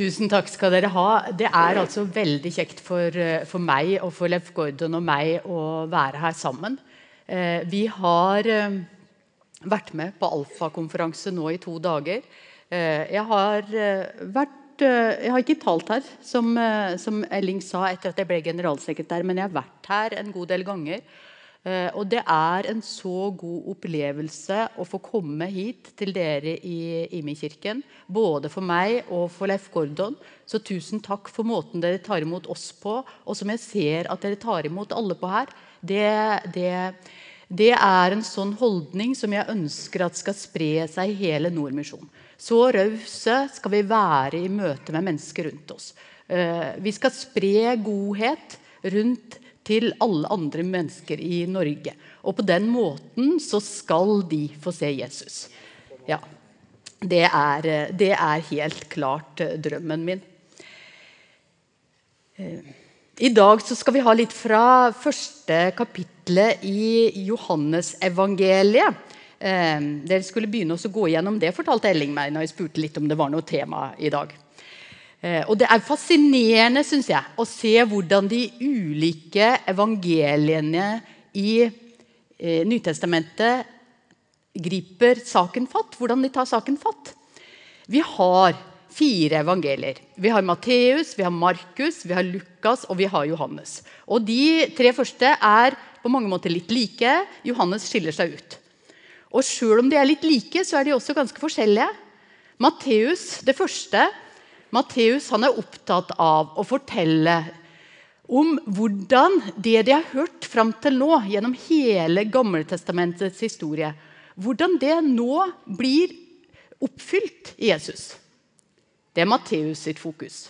Tusen takk skal dere ha. Det er altså veldig kjekt for, eh, for meg og for Leif Gordon og meg å være her sammen. Eh, vi har eh, vært med på Alfa-konferanse nå i to dager. Jeg har vært Jeg har ikke talt her, som, som Elling sa etter at jeg ble generalsekretær, men jeg har vært her en god del ganger. Uh, og det er en så god opplevelse å få komme hit til dere i Imi-kirken. Både for meg og for Leif Gordon. Så tusen takk for måten dere tar imot oss på. Og som jeg ser at dere tar imot alle på her. Det, det, det er en sånn holdning som jeg ønsker at skal spre seg i hele Nordmisjon. Så rause skal vi være i møte med mennesker rundt oss. Uh, vi skal spre godhet rundt til alle andre mennesker i Norge. Og på den måten så skal de få se Jesus. Ja. Det er, det er helt klart eh, drømmen min. Eh, I dag så skal vi ha litt fra første kapitlet i Johannesevangeliet. Eh, dere skulle begynne å gå gjennom det, fortalte Elling meg når jeg spurte litt om det var noe tema i dag. Eh, og Det er fascinerende synes jeg, å se hvordan de ulike evangeliene i eh, Nytestamentet griper saken fatt. Hvordan de tar saken fatt. Vi har fire evangelier. Vi har Matteus, vi har Markus, vi har Lukas og vi har Johannes. Og De tre første er på mange måter litt like. Johannes skiller seg ut. Og Selv om de er litt like, så er de også ganske forskjellige. Matteus, det første, Matteus er opptatt av å fortelle om hvordan det de har hørt fram til nå, gjennom hele Gammeltestamentets historie, hvordan det nå blir oppfylt i Jesus. Det er Matteus sitt fokus.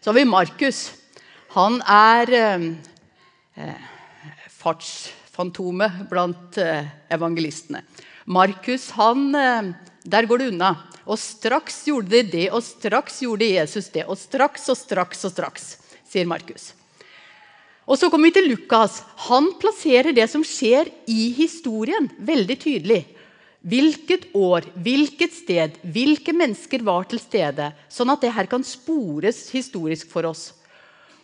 Så har vi Markus. Han er eh, eh fartsfantomet blant eh, evangelistene. Markus, han, eh, der går det unna. Og straks gjorde de det, og straks gjorde Jesus det. Og straks og straks og straks, sier Markus. Og Så kommer vi til Lukas. Han plasserer det som skjer i historien, veldig tydelig. Hvilket år, hvilket sted, hvilke mennesker var til stede. Sånn at det her kan spores historisk for oss.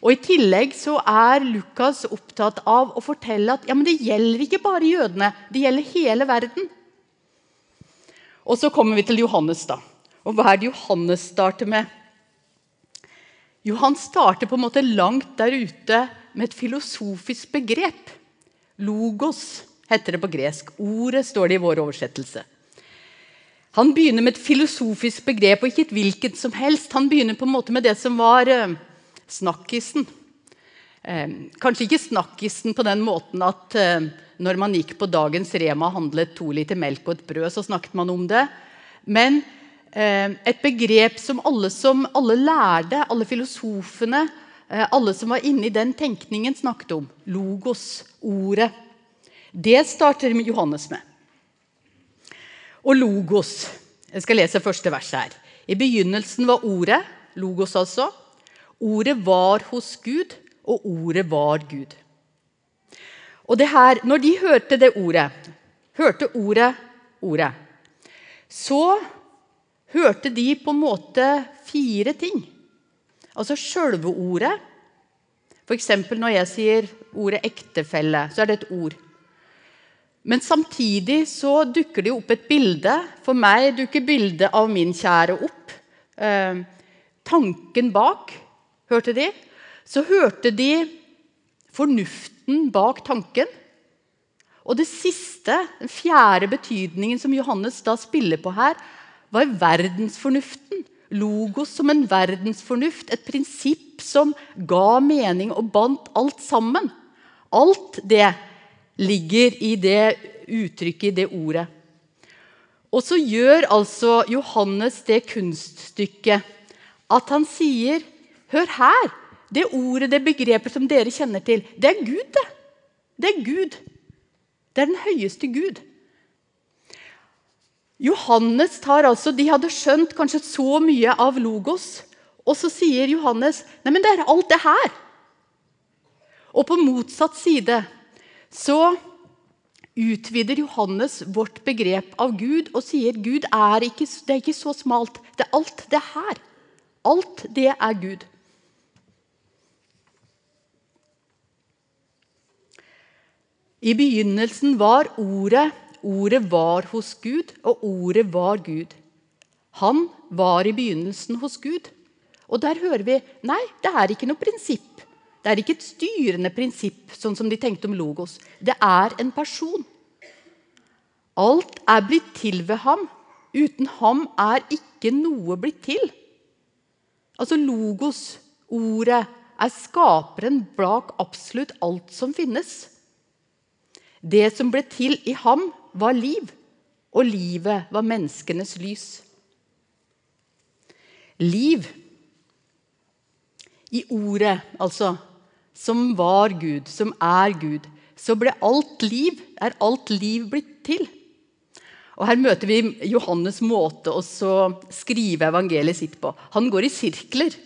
Og I tillegg så er Lukas opptatt av å fortelle at ja, det gjelder ikke bare jødene, det gjelder hele verden. Og så kommer vi til Johannes. da. Og hva er det Johannes starter med? Jo, han starter på en måte langt der ute med et filosofisk begrep. Logos heter det på gresk. Ordet står det i vår oversettelse. Han begynner med et filosofisk begrep, og ikke et hvilket som helst. Han begynner på en måte med det som var eh, snakkisen. Eh, kanskje ikke snakkisen på den måten at eh, når man gikk på dagens Rema og handlet to liter melk og et brød, så snakket man om det. Men eh, et begrep som alle, som alle lærde, alle filosofene, eh, alle som var inne i den tenkningen, snakket om. Logos, ordet. Det starter Johannes med. Og logos Jeg skal lese første vers her. I begynnelsen var ordet, logos altså. Ordet var hos Gud, og ordet var Gud. Og det her, når de hørte det ordet, hørte ordet ordet, så hørte de på en måte fire ting. Altså sjølve ordet. F.eks. når jeg sier ordet ektefelle, så er det et ord. Men samtidig så dukker det opp et bilde. For meg dukker bildet av min kjære opp. Eh, tanken bak, hørte de. Så hørte de fornuften bak tanken. Og det siste, den fjerde betydningen som Johannes da spiller på her, var verdensfornuften. Logos som en verdensfornuft, et prinsipp som ga mening og bandt alt sammen. Alt det ligger i det uttrykket, i det ordet. Og så gjør altså Johannes det kunststykket at han sier Hør her! Det ordet, det begrepet som dere kjenner til, det er Gud, det. Det er Gud. Det er den høyeste Gud. Johannes tar altså, De hadde skjønt kanskje så mye av logos, og så sier Johannes nei, men det er alt det her. Og på motsatt side så utvider Johannes vårt begrep av Gud og sier Gud er ikke, det er ikke så smalt. Det er alt det her. Alt det er Gud. I begynnelsen var Ordet. Ordet var hos Gud, og ordet var Gud. Han var i begynnelsen hos Gud. Og der hører vi nei, det er ikke noe prinsipp. Det er ikke et styrende prinsipp, sånn som de tenkte om logos. Det er en person. Alt er blitt til ved ham. Uten ham er ikke noe blitt til. Altså logos, ordet, er skaperen bak absolutt alt som finnes. Det som ble til i ham, var liv, og livet var menneskenes lys. Liv i ordet, altså, som var Gud, som er Gud, så ble alt liv, er alt liv blitt til. Og Her møter vi Johannes' måte å skrive evangeliet sitt på. Han går i sirkler,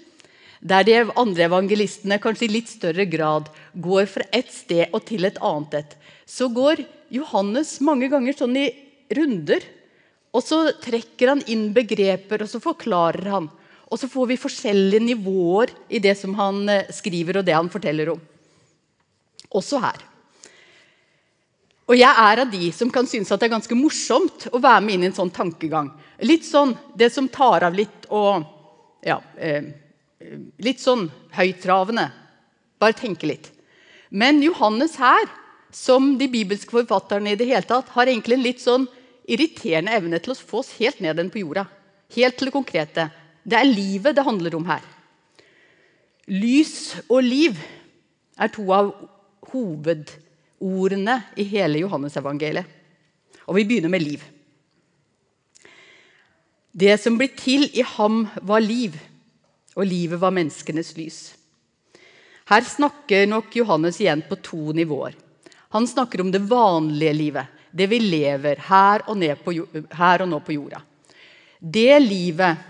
der de andre evangelistene kanskje i litt større grad går fra et sted og til et annet et. Så går Johannes mange ganger sånn i runder. Og så trekker han inn begreper, og så forklarer han. Og så får vi forskjellige nivåer i det som han eh, skriver og det han forteller om. Også her. Og jeg er av de som kan synes at det er ganske morsomt å være med inn i en sånn tankegang. Litt sånn det som tar av litt og ja, eh, Litt sånn høytravende. Bare tenke litt. Men Johannes her, som de bibelske forfatterne i det hele tatt, har egentlig en litt sånn irriterende evne til å få oss helt ned på jorda. Helt til det konkrete. Det er livet det handler om her. Lys og liv er to av hovedordene i hele Johannesevangeliet. Og vi begynner med liv. Det som blir til i ham, var liv, og livet var menneskenes lys. Her snakker nok Johannes igjen på to nivåer. Han snakker om det vanlige livet, det vi lever her og, på, her og nå på jorda. Det livet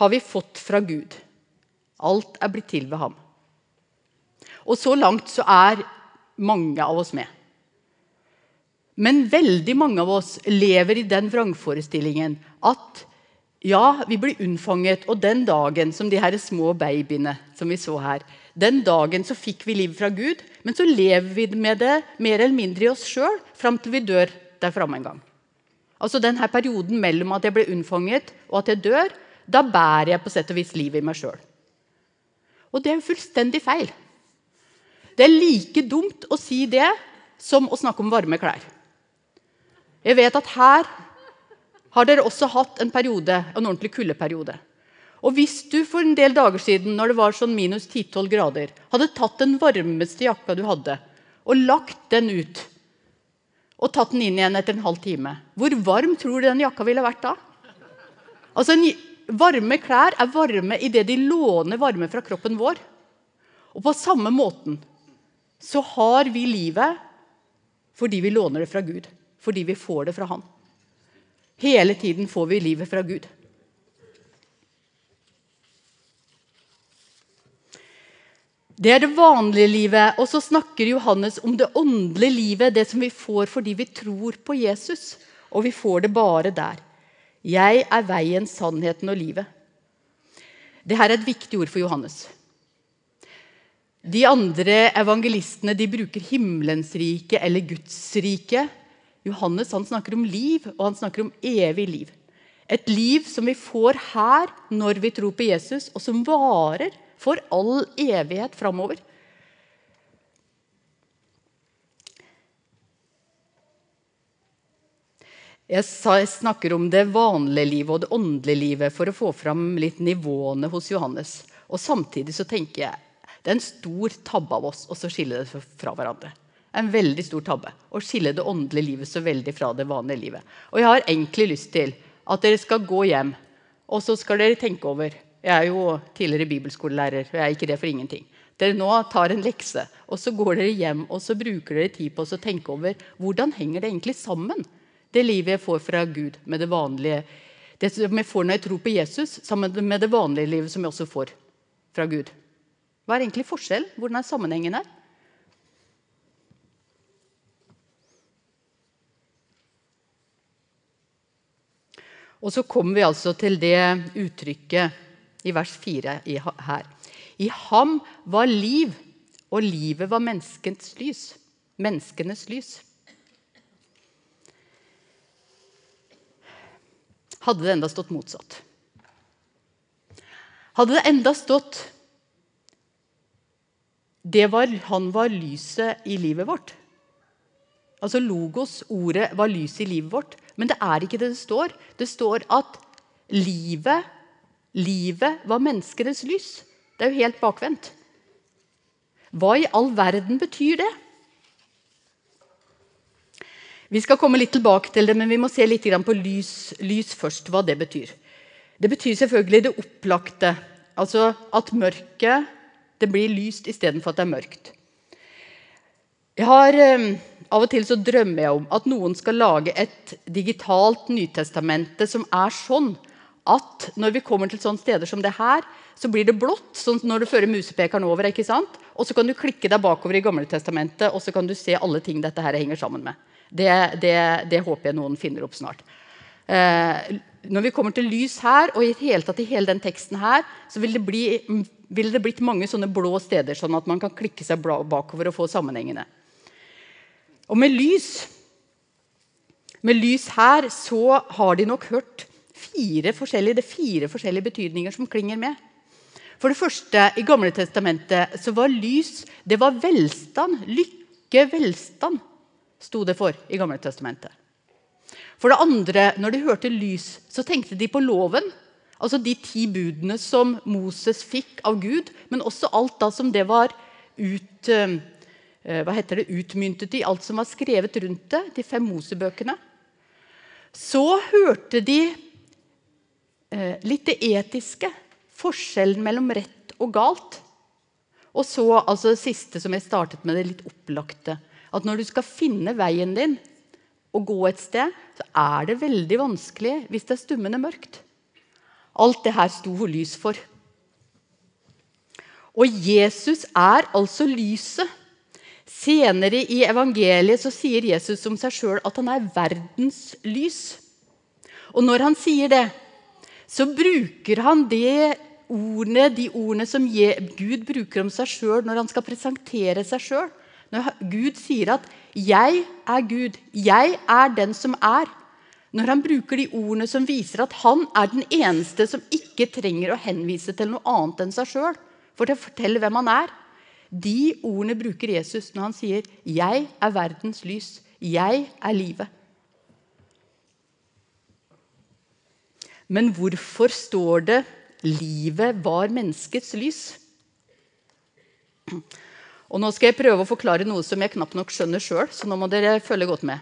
har vi fått fra Gud. Alt er blitt til ved ham. Og så langt så er mange av oss med. Men veldig mange av oss lever i den vrangforestillingen at ja, vi blir unnfanget, og den dagen som de her små babyene som vi så her, den dagen så fikk vi liv fra Gud, men så lever vi med det mer eller mindre i oss sjøl fram til vi dør der framme en gang. Altså denne perioden mellom at jeg ble unnfanget og at jeg dør, da bærer jeg på sett og vis livet i meg sjøl. Og det er jo fullstendig feil. Det er like dumt å si det som å snakke om varme klær. Jeg vet at her har dere også hatt en periode, en ordentlig kuldeperiode. Og hvis du for en del dager siden når det var sånn minus 10-12 grader, hadde tatt den varmeste jakka du hadde, og lagt den ut og tatt den inn igjen etter en halv time, hvor varm tror du den jakka ville vært da? Altså, Varme klær er varme idet de låner varme fra kroppen vår. Og på samme måten så har vi livet fordi vi låner det fra Gud. Fordi vi får det fra Han. Hele tiden får vi livet fra Gud. Det er det vanlige livet. Og så snakker Johannes om det åndelige livet, det som vi får fordi vi tror på Jesus. Og vi får det bare der. 'Jeg er veien, sannheten og livet'. Dette er et viktig ord for Johannes. De andre evangelistene de bruker himmelens rike eller Guds rike. Johannes han snakker om liv, og han snakker om evig liv. Et liv som vi får her når vi tror på Jesus, og som varer for all evighet framover. Jeg snakker om det vanlige livet og det åndelige livet for å få fram litt nivåene hos Johannes. Og Samtidig så tenker jeg det er en stor tabbe av oss å skille det fra hverandre. En veldig stor tabbe å skille det åndelige livet så veldig fra det vanlige livet. Og jeg har egentlig lyst til at dere skal gå hjem og så skal dere tenke over Jeg er jo tidligere bibelskolelærer, og jeg er ikke det for ingenting. Dere nå tar en lekse, og så går dere hjem og så bruker dere tid på å tenke over hvordan henger det egentlig sammen det livet jeg får fra Gud med det vanlige Det som jeg får når jeg tror på Jesus, sammen med det vanlige livet som jeg også får fra Gud. Hva er egentlig forskjell? Hvordan er sammenhengen her? Og så kommer vi altså til det uttrykket i vers 4 her. I ham var liv, og livet var menneskens lys. Menneskenes lys. Hadde det enda stått motsatt? Hadde det enda stått det var, Han var lyset i livet vårt. Altså Logos, ordet, var lys i livet vårt. Men det er ikke det det står. Det står at livet, livet var menneskenes lys. Det er jo helt bakvendt. Hva i all verden betyr det? Vi skal komme litt tilbake til det, men vi må se litt på lys, lys først. Hva det betyr. Det betyr selvfølgelig det opplagte. Altså at mørket det blir lyst istedenfor at det er mørkt. Jeg har, ehm, Av og til så drømmer jeg om at noen skal lage et digitalt Nytestamente som er sånn at når vi kommer til sånne steder som det her, så blir det blått sånn når du fører musepekeren over. ikke sant? Og så kan du klikke deg bakover i Gamle testamentet, og så kan du se alle ting dette her henger sammen med. Det, det, det håper jeg noen finner opp snart. Eh, når vi kommer til lys her, og i hele tatt i hele den teksten her, så vil det, bli, vil det blitt mange sånne blå steder, sånn at man kan klikke seg bakover og få sammenhengene. Og med lys med lys her så har de nok hørt fire forskjellige, det er fire forskjellige betydninger som klinger med. For det første, I Gamle testamentet så var lys det var velstand. Lykke, velstand, sto det for i Gamle testamentet. For det andre, når de hørte lys, så tenkte de på loven. Altså de ti budene som Moses fikk av Gud, men også alt da som det var ut, eh, hva heter det, utmyntet i, alt som var skrevet rundt det, de fem Mosebøkene. Så hørte de eh, litt det etiske, forskjellen mellom rett og galt. Og så altså det siste som jeg startet med, det litt opplagte. At når du skal finne veien din, og gå et sted, så er det veldig vanskelig hvis det er stummende mørkt. Alt det her sto lys for. Og Jesus er altså lyset. Senere i evangeliet så sier Jesus om seg sjøl at han er verdens lys. Og når han sier det, så bruker han det ordene, de ordene som Gud bruker om seg sjøl når han skal presentere seg sjøl. Når Gud sier at 'jeg er Gud', 'jeg er den som er', når han bruker de ordene som viser at han er den eneste som ikke trenger å henvise til noe annet enn seg sjøl for å fortelle hvem han er De ordene bruker Jesus når han sier 'Jeg er verdens lys', 'Jeg er livet'. Men hvorfor står det 'livet var menneskets lys'? Og Nå skal jeg prøve å forklare noe som jeg knapt nok skjønner sjøl. Så nå må dere følge godt med.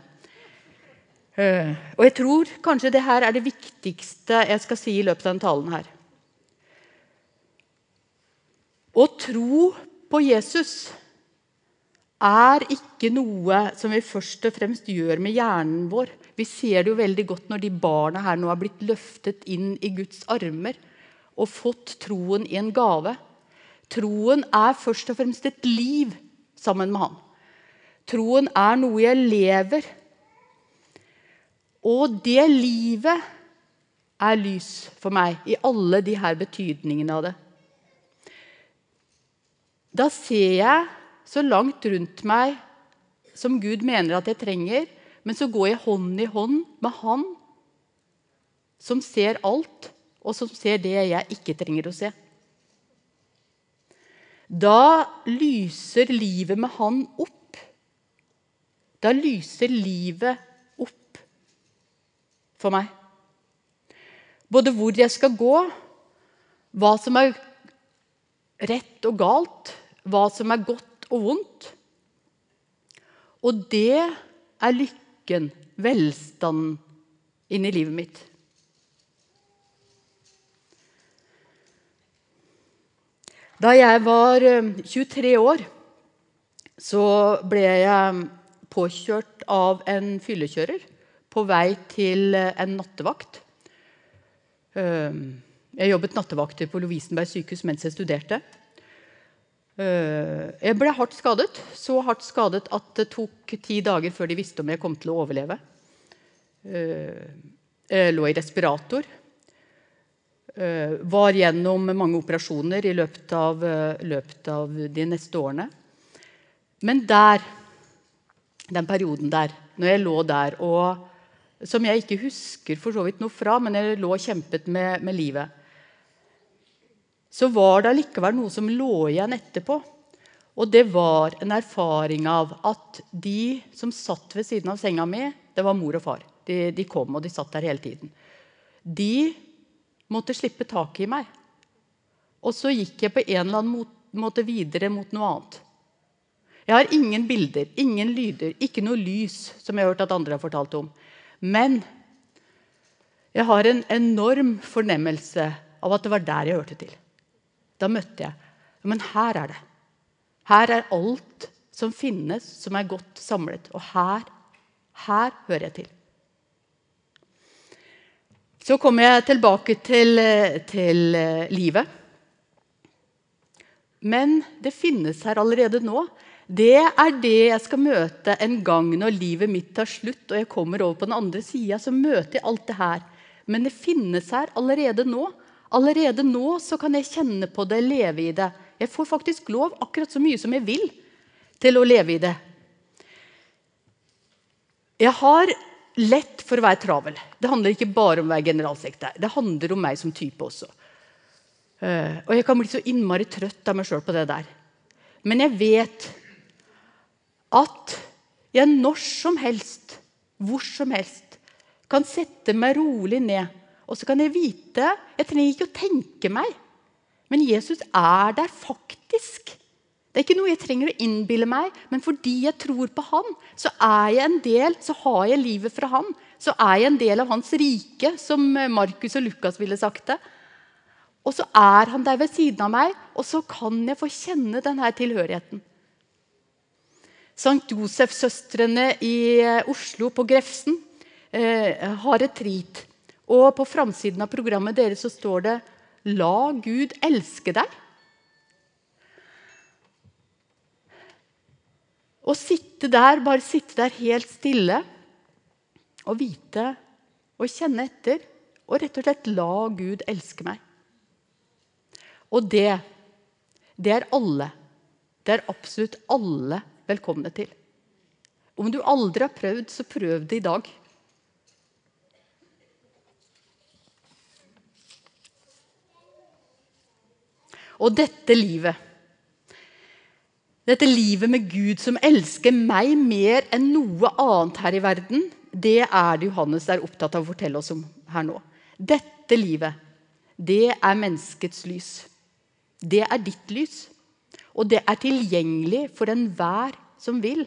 Eh, og jeg tror kanskje det her er det viktigste jeg skal si i løpet av denne talen. her. Å tro på Jesus er ikke noe som vi først og fremst gjør med hjernen vår. Vi ser det jo veldig godt når de barna her nå har blitt løftet inn i Guds armer og fått troen i en gave. Troen er først og fremst et liv sammen med Han. Troen er noe jeg lever. Og det livet er lys for meg i alle de her betydningene av det. Da ser jeg så langt rundt meg som Gud mener at jeg trenger, men så går jeg hånd i hånd med Han som ser alt, og som ser det jeg ikke trenger å se. Da lyser livet med han opp. Da lyser livet opp for meg. Både hvor jeg skal gå, hva som er rett og galt, hva som er godt og vondt. Og det er lykken, velstanden, inni livet mitt. Da jeg var 23 eh, år, så ble jeg påkjørt av en fyllekjører på vei til eh, en nattevakt. Eh, jeg jobbet nattevakter på Lovisenberg sykehus mens jeg studerte. Jeg ble hardt skadet, så hardt skadet at det tok ti dager før de visste om jeg kom til å overleve. Jeg lå i respirator. uh, var gjennom mange operasjoner i løpet av, løpet av, de neste årene. Men der, den perioden der, når jeg lå der og Som jeg ikke husker for så vidt noe fra, men jeg lå og kjempet med, med livet Så var det allikevel noe som lå igjen etterpå. Og det var en erfaring av at de som satt ved siden av senga mi, det var mor og far. De, de kom, og de satt der hele tiden. De måtte slippe taket i meg. Og så gikk jeg på en eller annen måte videre mot noe annet. Jeg har ingen bilder, ingen lyder, ikke noe lys, som jeg har hørt at andre har fortalt om. Men jeg har en enorm fornemmelse av at det var der jeg hørte til. Da møtte jeg Men her er det. Her er alt som finnes, som er godt samlet. Og her, her hører jeg til. Så kommer jeg tilbake til, til eh, livet. Men det finnes her allerede nå. Det er det jeg skal møte en gang når livet mitt tar slutt og jeg kommer over på den andre sida. Så møter jeg alt det her. Men det finnes her allerede nå. Allerede nå så kan jeg kjenne på det, leve i det. Jeg får faktisk lov, akkurat så mye som jeg vil, til å leve i det. Jeg har lett for å være travel. Det handler ikke bare om å være generalsekretær. Det handler om meg som type også. Uh, og jeg kan bli så innmari trøtt av meg sjøl på det der. Men jeg vet at jeg når som helst, hvor som helst, kan sette meg rolig ned. Og så kan jeg vite Jeg trenger ikke å tenke meg, men Jesus er der faktisk. Det er ikke noe jeg trenger å innbille meg, men fordi jeg tror på han, så er jeg en del, så har jeg livet fra han. Så er jeg en del av hans rike, som Markus og Lukas ville sagt det. Og så er han der ved siden av meg, og så kan jeg få kjenne denne tilhørigheten. Sankt Josef-søstrene i eh, Oslo, på Grefsen, eh, har et rit. Og på framsiden av programmet deres så står det 'La Gud elske deg'. Å sitte der, bare sitte der helt stille og vite og kjenne etter og rett og slett la Gud elske meg. Og det, det er alle. Det er absolutt alle velkomne til. Om du aldri har prøvd, så prøv det i dag. Og dette livet dette livet med Gud som elsker meg mer enn noe annet her i verden, det er det Johannes er opptatt av å fortelle oss om her nå. Dette livet, det er menneskets lys. Det er ditt lys. Og det er tilgjengelig for enhver som vil.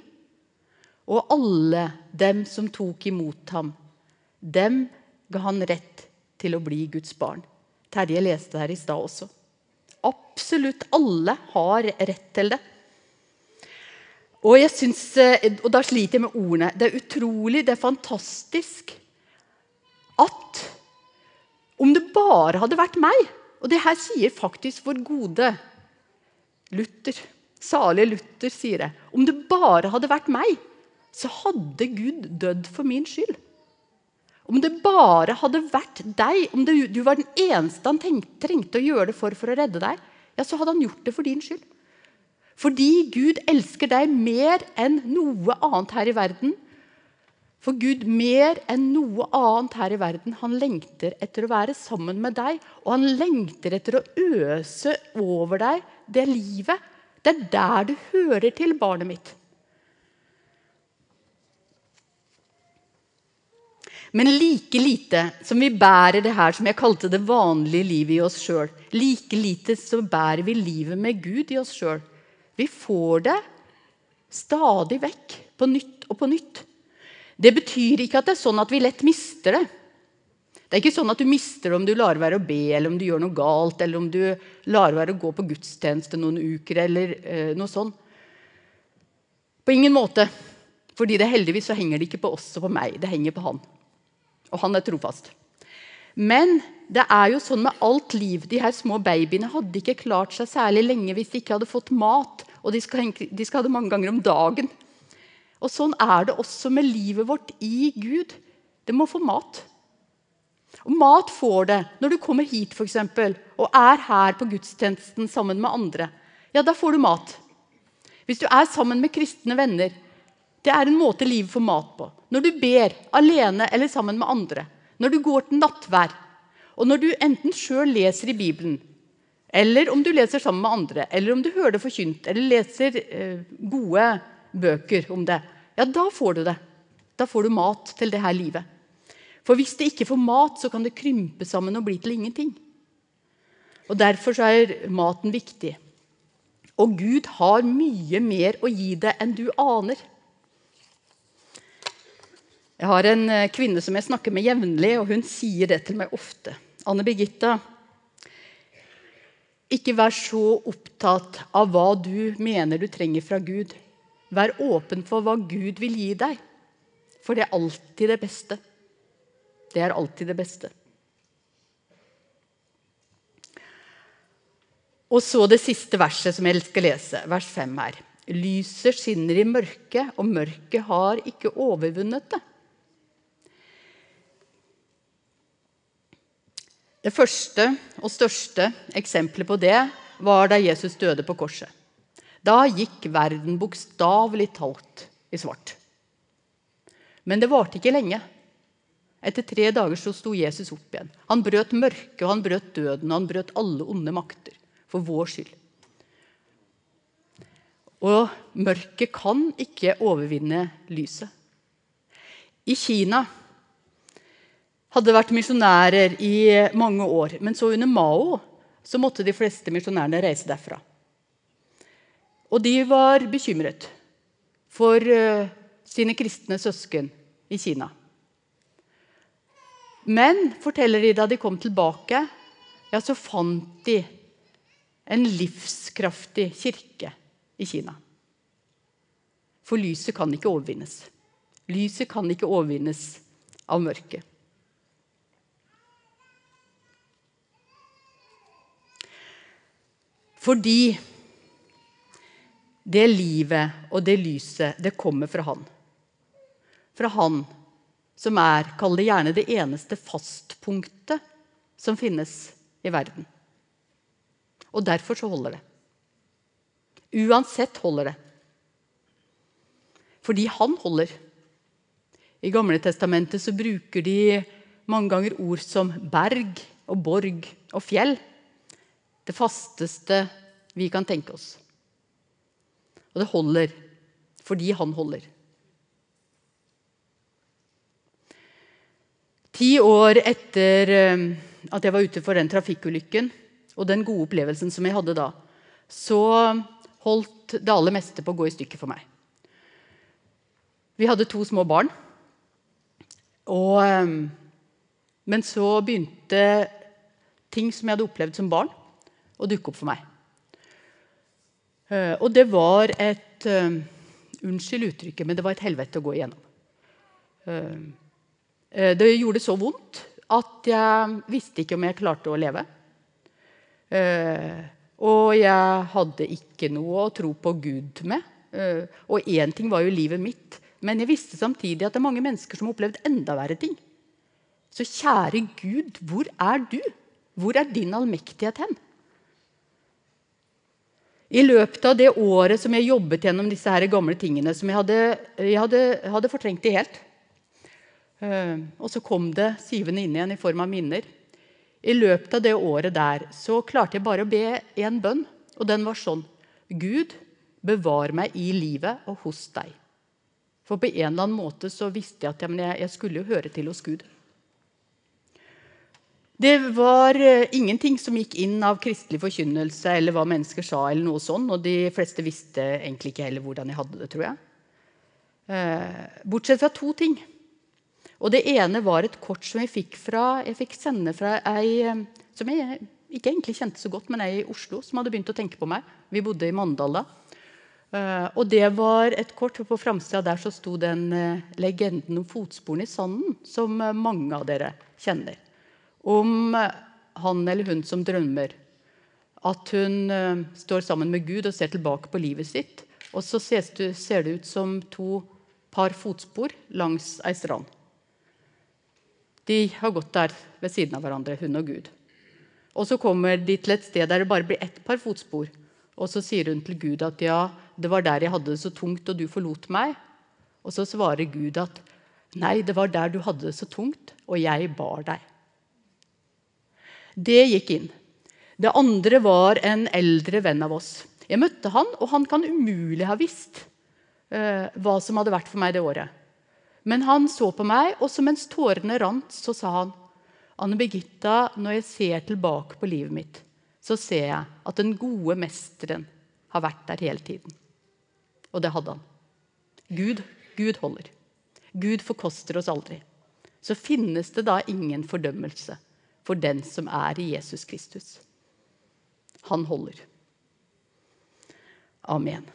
Og alle dem som tok imot ham, dem ga han rett til å bli Guds barn. Terje leste her i stad også. Absolutt alle har rett til det. Og, jeg synes, eh, og da sliter jeg med ordene. Det er utrolig, det er fantastisk at om det bare hadde vært meg Og det her sier faktisk vår gode Luther. Salige Luther sier det. Om det bare hadde vært meg, så hadde Gud dødd for min skyld. Om det bare hadde vært deg, om det, du var den eneste han tenkte, trengte å gjøre det for for å redde deg, ja, så hadde han gjort det for din skyld. Fordi Gud elsker deg mer enn noe annet her i verden. For Gud mer enn noe annet her i verden, han lengter etter å være sammen med deg. Og han lengter etter å øse over deg det livet. Det er der du hører til, barnet mitt. Men like lite som vi bærer det her som jeg kalte det vanlige livet i oss sjøl, like lite så bærer vi livet med Gud i oss sjøl. Vi får det stadig vekk, på nytt og på nytt. Det betyr ikke at det er sånn at vi lett mister det. Det er ikke sånn at du mister det om du lar være å be, eller om du gjør noe galt, eller om du lar være å gå på gudstjeneste noen uker, eller eh, noe sånt. På ingen måte. Fordi det heldigvis så henger det ikke på oss og på meg, det henger på han. Og han er trofast. Men det er jo sånn med alt liv. De her små babyene hadde ikke klart seg særlig lenge hvis de ikke hadde fått mat. Og de skal, ha det mange ganger om dagen. Og Sånn er det også med livet vårt i Gud. Det må få mat. Og mat får det når du kommer hit for eksempel, og er her på gudstjenesten sammen med andre. Ja, da får du mat. Hvis du er sammen med kristne venner. Det er en måte livet får mat på. Når du ber alene eller sammen med andre. Når du går til nattvær. Og når du enten sjøl leser i Bibelen, eller om du leser sammen med andre, eller om du hører det forkynt, eller leser eh, gode bøker om det, ja, da får du det. Da får du mat til det her livet. For hvis det ikke får mat, så kan det krympe sammen og bli til ingenting. Og Derfor er maten viktig. Og Gud har mye mer å gi deg enn du aner. Jeg har en eh, kvinne som jeg snakker med jevnlig, og hun sier det til meg ofte. Anne Birgitta, ikke vær så opptatt av hva du mener du trenger fra Gud. Vær åpen for hva Gud vil gi deg, for det er alltid det beste. Det er alltid det beste. Og så det siste verset som jeg skal lese, vers 5 her. Lyset skinner i mørket, og mørket har ikke overvunnet det. Det første og største eksempelet på det var da Jesus døde på korset. Da gikk verden bokstavelig talt i svart. Men det varte ikke lenge. Etter tre dager så sto Jesus opp igjen. Han brøt mørket, han brøt døden, og han brøt alle onde makter for vår skyld. Og mørket kan ikke overvinne lyset. I Kina hadde vært misjonærer i mange år. Men så under Mao så måtte de fleste misjonærene reise derfra. Og de var bekymret for uh, sine kristne søsken i Kina. Men forteller de da de kom tilbake, ja, så fant de en livskraftig kirke i Kina. For lyset kan ikke overvinnes. Lyset kan ikke overvinnes av mørket. Fordi det livet og det lyset, det kommer fra Han. Fra Han som er kall det gjerne det eneste fastpunktet som finnes i verden. Og derfor så holder det. Uansett holder det. Fordi han holder. I Gamle Testamentet så bruker de mange ganger ord som berg og borg og fjell. Det fasteste vi kan tenke oss. Og det holder fordi han holder. Ti år etter eh, at jeg var ute for den trafikkulykken og den gode opplevelsen som jeg hadde da, så holdt det aller meste på å gå i stykker for meg. Vi hadde to små barn. Og, eh, men så begynte ting som jeg hadde opplevd som barn, å dukke opp for meg. Eh, og det var et Unnskyld uttrykket, men det var et helvete å gå igjennom. Eh, det gjorde så vondt at jeg visste ikke om jeg klarte å leve. Eh, og jeg hadde ikke noe å tro på Gud med. Eh, og én ting var jo livet mitt, men jeg visste samtidig at det er mange mennesker som har opplevd enda verre ting. Så kjære Gud, hvor er du? Hvor er din allmektighet hen? I løpet av det året som jeg jobbet gjennom disse her gamle tingene, som jeg hadde, jeg hadde, hadde fortrengt de helt, Eh, og så kom det syvende inn igjen i form av minner. I løpet av det året der så klarte jeg bare å be én bønn, og den var sånn Gud, bevar meg i livet og hos deg. For på en eller annen måte så visste jeg at jeg, jeg skulle høre til hos Gud. Det var uh, ingenting som gikk inn av kristelig forkynnelse eller hva mennesker sa. eller noe sånt, Og de fleste visste egentlig ikke heller hvordan jeg hadde det. tror jeg. Uh, bortsett fra to ting. Og Det ene var et kort som jeg fikk, fra, jeg fikk sende fra ei eh, som jeg ikke egentlig kjente så godt, men ei i Oslo som hadde begynt å tenke på meg. Vi bodde i Mandal da. Og det var et kort, og På framsida der så sto den legenden om fotsporene i sanden, som mange av dere kjenner. Om han eller hun som drømmer. At hun står sammen med Gud og ser tilbake på livet sitt. Og så ser det ut som to par fotspor langs ei strand. De har gått der ved siden av hverandre, hun og Gud. Og så kommer de til et sted der det bare blir ett par fotspor. Og så sier hun til Gud at ja, det var der jeg hadde det så tungt, og du forlot meg. Og så svarer Gud at nei, det var der du hadde det så tungt, og jeg bar deg. Det gikk inn. Det andre var en eldre venn av oss. Jeg møtte han, og han kan umulig ha visst uh, hva som hadde vært for meg det året. Men han så på meg, og så mens tårene rant, så sa han Anne Birgitta, når jeg ser tilbake på livet mitt, så ser jeg at den gode mesteren har vært der hele tiden. Og det hadde han. Gud, Gud holder. Gud forkoster oss aldri. Så finnes det da ingen fordømmelse for den som er i Jesus Kristus. Han holder. Amen.